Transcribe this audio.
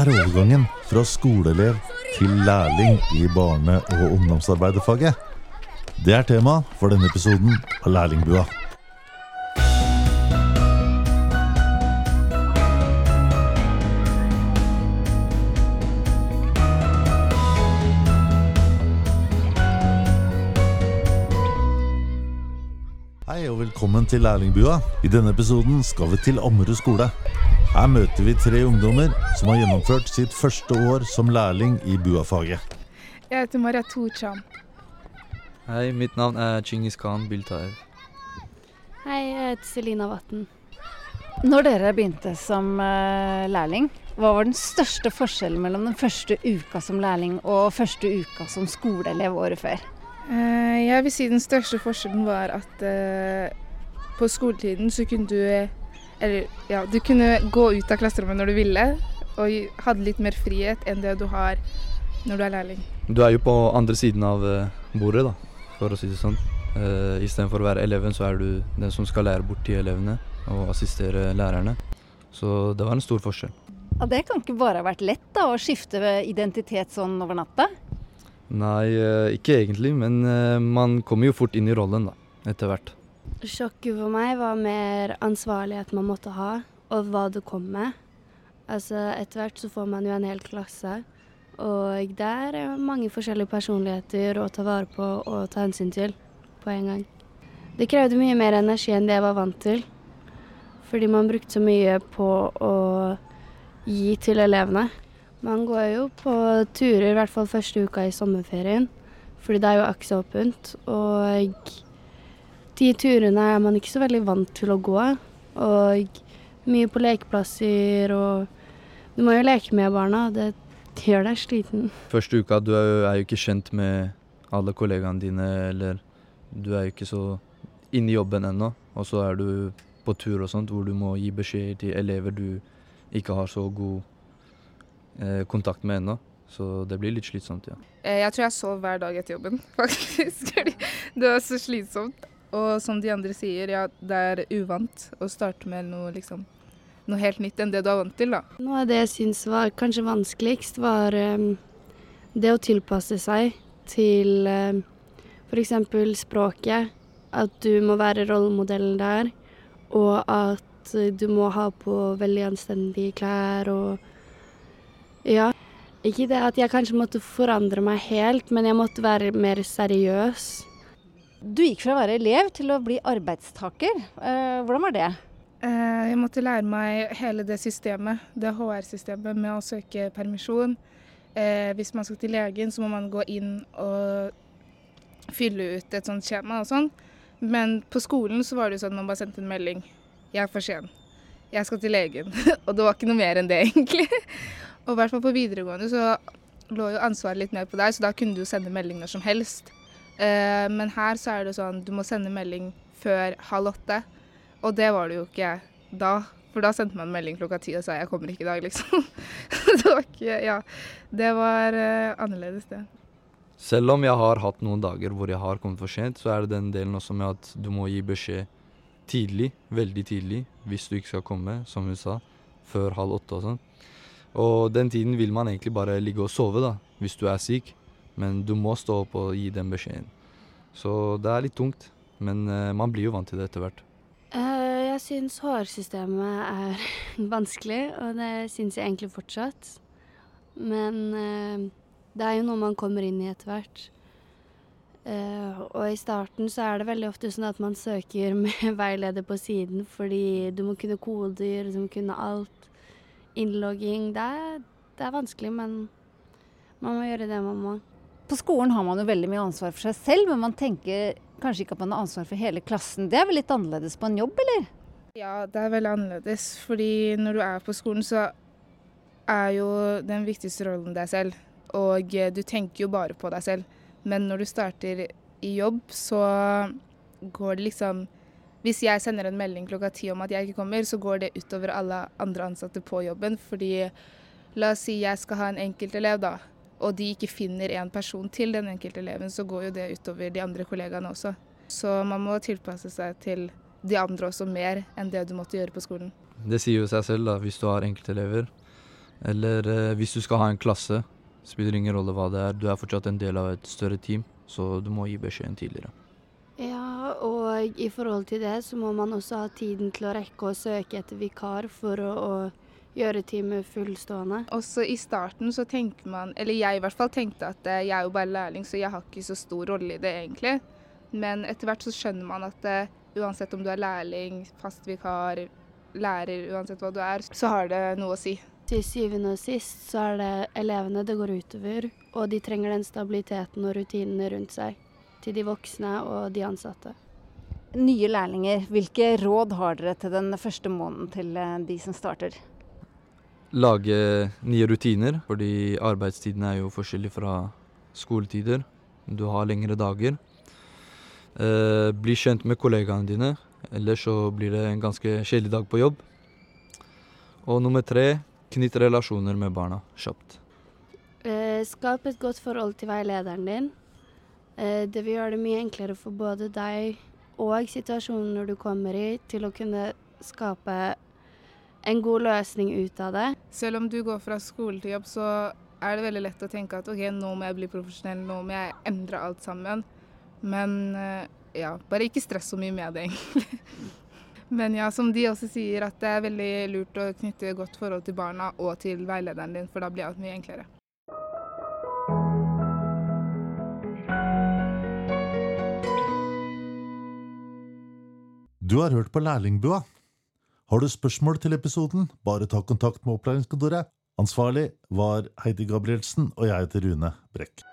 er overgangen fra skoleelev til lærling i barne- og ungdomsarbeiderfaget? Det er tema for denne episoden av Lærlingbua. Hei og velkommen til Lærlingbua. I denne episoden skal vi til Ammerud skole. Her møter vi tre ungdommer som har gjennomført sitt første år som lærling i buafaget. Jeg heter Maria Torcham. Hei, mitt navn er Chingis Khan Biltaev. Hei, jeg heter Selina Vatn. Når dere begynte som eh, lærling, hva var den største forskjellen mellom den første uka som lærling og første uka som skoleelev året før? Eh, Jeg vil si den største forskjellen var at eh, på skoletiden så kunne du Eller ja, du kunne gå ut av klasserommet når du ville, og hadde litt mer frihet enn det du har når du er lærling. Du er jo på andre siden av eh, bordet, da, for å si det sånn. Uh, Istedenfor å være eleven, så er du den som skal lære bort til elevene og assistere lærerne. Så det var en stor forskjell. Ja, det kan ikke bare ha vært lett da, å skifte identitet sånn over natta? Nei, eh, ikke egentlig, men eh, man kommer jo fort inn i rollen, da, etter hvert. Sjokket for meg var mer ansvarlighet man måtte ha, og hva det kom med. Altså, etter hvert så får man jo en hel klasse, og der er mange forskjellige personligheter å ta vare på og ta hensyn til på en gang. Det krevde mye mer energi enn det jeg var vant til, fordi man brukte så mye på å gi til elevene. Man går jo på turer, i hvert fall første uka i sommerferien, fordi det er jo aksjeåpent. Og de turene er man ikke så veldig vant til å gå. Og mye på lekeplasser og Du må jo leke med barna, det gjør deg sliten. Første uka du er jo, er jo ikke kjent med alle kollegaene dine, eller du er jo ikke så inne i jobben ennå. Og så er du på tur og sånt, hvor du må gi beskjed til elever du ikke har så god eh, kontakt med ennå. Så det blir litt slitsomt, ja. Eh, Jeg tror jeg sov hver dag etter jobben, faktisk. Det var så slitsomt. Og som de andre sier, ja, det er uvant å starte med noe, liksom, noe helt nytt enn det du er vant til, da. Noe av det jeg syns var kanskje vanskeligst, var um, det å tilpasse seg til um, f.eks. språket. At du må være rollemodellen der, og at du må ha på veldig anstendige klær og Ja. Ikke det at jeg kanskje måtte forandre meg helt, men jeg måtte være mer seriøs. Du gikk fra å være elev til å bli arbeidstaker. Eh, hvordan var det? Eh, Jeg måtte lære meg hele det systemet, det HR-systemet med å søke permisjon. Eh, Hvis man skal til legen, så må man gå inn og fylle ut et sånt skjema og sånn. Men på skolen så var det sånn at man bare sendte en melding. 'Jeg er for sen. Jeg skal til legen.' og det var ikke noe mer enn det, egentlig. og i hvert fall på videregående så lå jo ansvaret litt mer på deg, så da kunne du jo sende melding når som helst. Eh, men her så er det sånn du må sende melding før halv åtte. Og det var det jo ikke da. For da sendte man melding klokka ti og sa 'jeg kommer ikke i dag', liksom. det var ikke Ja. Det var uh, annerledes, det. Selv om jeg har hatt noen dager hvor jeg har kommet for sent, så er det den delen også med at du må gi beskjed tidlig, veldig tidlig, hvis du ikke skal komme, som hun sa, før halv åtte og sånn. Og den tiden vil man egentlig bare ligge og sove, da, hvis du er syk. Men du må stå opp og gi den beskjeden. Så det er litt tungt, men eh, man blir jo vant til det etter hvert. Eh, jeg syns HR-systemet er vanskelig, og det syns jeg egentlig fortsatt. Men eh, det er jo noe man kommer inn i etter hvert. Uh, og i starten så er det veldig ofte sånn at man søker med veileder på siden fordi du må kunne koder, du må kunne alt. Innlogging. Det er, det er vanskelig, men man må gjøre det man må. På skolen har man jo veldig mye ansvar for seg selv, men man tenker kanskje ikke at man har ansvar for hele klassen. Det er vel litt annerledes på en jobb, eller? Ja, det er veldig annerledes. Fordi når du er på skolen, så er jo den viktigste rollen deg selv. Og eh, du tenker jo bare på deg selv. Men når du starter i jobb, så går det liksom Hvis jeg sender en melding klokka ti om at jeg ikke kommer, så går det utover alle andre ansatte på jobben. Fordi la oss si jeg skal ha en enkeltelev, da. Og de ikke finner en person til den enkelte eleven, så går jo det utover de andre kollegaene også. Så man må tilpasse seg til de andre også mer enn det du måtte gjøre på skolen. Det sier jo seg selv, da, hvis du har enkeltelever. Eller eh, hvis du skal ha en klasse, spiller ingen rolle hva det er. Du er fortsatt en del av et større team, så du må gi beskjeden tidligere. Ja, og i forhold til det så må man også ha tiden til å rekke å søke etter vikar for å, å gjøre teamet fullstående. Også i starten så tenker man, eller jeg i hvert fall tenkte at eh, jeg er jo bare lærling, så jeg har ikke så stor rolle i det egentlig. Men etter hvert så skjønner man at eh, uansett om du er lærling, fast vikar, lærer, uansett hva du er, så har det noe å si. Til syvende og sist så er det elevene det går utover, og de trenger den stabiliteten og rutinene rundt seg. Til de voksne og de ansatte. Nye lærlinger, hvilke råd har dere til den første måneden til eh, de som starter? Lage nye rutiner, fordi arbeidstiden er jo forskjellig fra skoletider. Du har lengre dager. Eh, bli kjent med kollegaene dine, ellers så blir det en ganske kjedelig dag på jobb. Og nummer tre, knytt relasjoner med barna kjapt. Eh, skap et godt forhold til veilederen din. Eh, det vil gjøre det mye enklere for både deg og situasjonen når du kommer i, til å kunne skape en god løsning ut av det. Selv om du går fra skole til jobb, så er det veldig lett å tenke at ok, nå må jeg bli profesjonell, nå må jeg endre alt sammen. Men eh, ja, bare ikke stress så mye med det, egentlig. Men ja, som de også sier, at det er veldig lurt å knytte godt forhold til barna og til veilederen din, for da blir alt mye enklere. Du har hørt på Lærlingbua. Har du spørsmål til episoden, bare ta kontakt med opplæringskontoret. Ansvarlig var Heidi Gabrielsen, og jeg heter Rune Brekk.